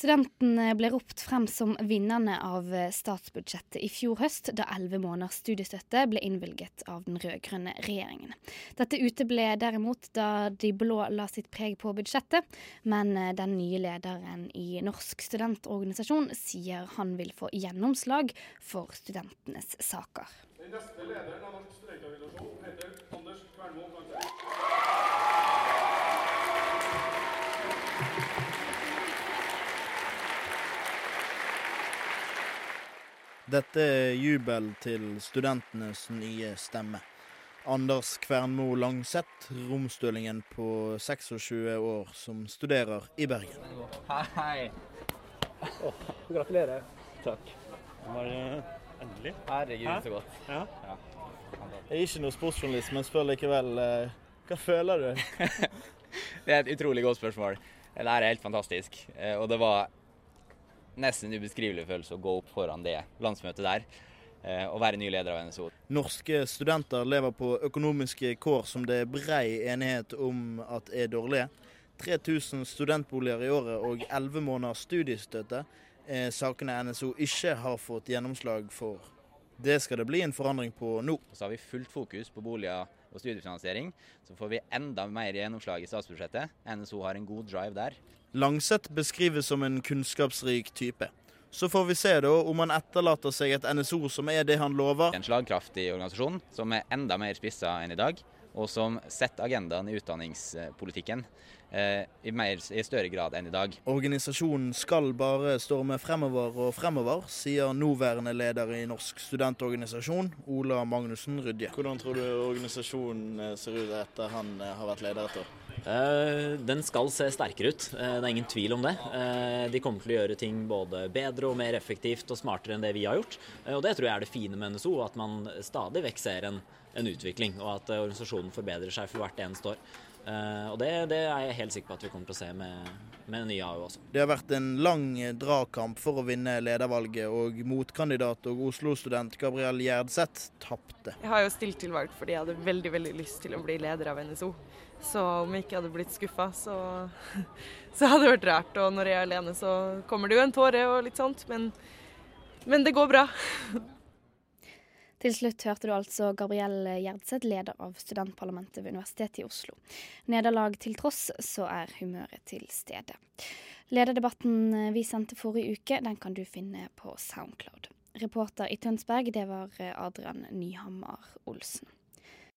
Studentene ble ropt frem som vinnerne av statsbudsjettet i fjor høst, da elleve måneders studiestøtte ble innvilget av den rød-grønne regjeringen. Dette uteble derimot da de blå la sitt preg på budsjettet, men den nye lederen i Norsk studentorganisasjon sier han vil få gjennomslag for studentenes saker. Den neste lederen av Norsk studentorganisasjon heter Anders Kvernmo Dette er jubel til studentenes nye stemme. Anders Kvernmo Langseth, romstølingen på 26 år som studerer i Bergen. Hei. Oh, gratulerer. Takk. Det Var endelig? Herregud, så godt. Ja. ja. Jeg er ikke noe sportsjournalist, men spør likevel. Eh, hva føler du? det er et utrolig godt spørsmål. Det er helt fantastisk. Eh, og det var nesten ubeskrivelig følelse å gå opp foran det landsmøtet der eh, og være ny leder av NSO. Norske studenter lever på økonomiske kår som det er brei enighet om at er dårlige. 3000 studentboliger i året og 11 måneders studiestøtte er sakene NSO ikke har fått gjennomslag for. Det skal det bli en forandring på nå. Så har vi fullt fokus på boliger og studiefinansiering. Så får vi enda mer gjennomslag i statsbudsjettet. NSO har en god drive der. Langseth beskrives som en kunnskapsrik type. Så får vi se da om han etterlater seg et NSO som er det han lover. En slagkraftig organisasjon som er enda mer spissa enn i dag, og som setter agendaen i utdanningspolitikken eh, i, mer, i større grad enn i dag. Organisasjonen skal bare storme fremover og fremover, sier nåværende leder i Norsk studentorganisasjon, Ola Magnussen Rydje. Hvordan tror du organisasjonen eh, ser ut etter han eh, har vært leder et år? Eh, den skal se sterkere ut, eh, det er ingen tvil om det. Eh, de kommer til å gjøre ting både bedre og mer effektivt og smartere enn det vi har gjort. Og det tror jeg er det fine med NSO, at man stadig vekk ser en, en utvikling, og at organisasjonen forbedrer seg for hvert eneste år. Og det, det, er jeg helt sikker på at vi kommer til å se med, med nye AU også. Det har vært en lang dragkamp for å vinne ledervalget, og motkandidat og Oslo-student Gabriel Gjerdseth tapte. Jeg har jo stilt til valg fordi jeg hadde veldig veldig lyst til å bli leder av NSO. Så om jeg ikke hadde blitt skuffa, så, så, hadde det vært rart. Og når jeg er alene, så kommer det jo en tåre og litt sånt. Men, men det går bra. Til slutt hørte du altså Gabrielle Gjerdseth, leder av studentparlamentet ved Universitetet i Oslo. Nederlag til tross, så er humøret til stede. Lederdebatten vi sendte forrige uke, den kan du finne på Soundcloud. Reporter i Tønsberg, det var Adrian Nyhammer Olsen.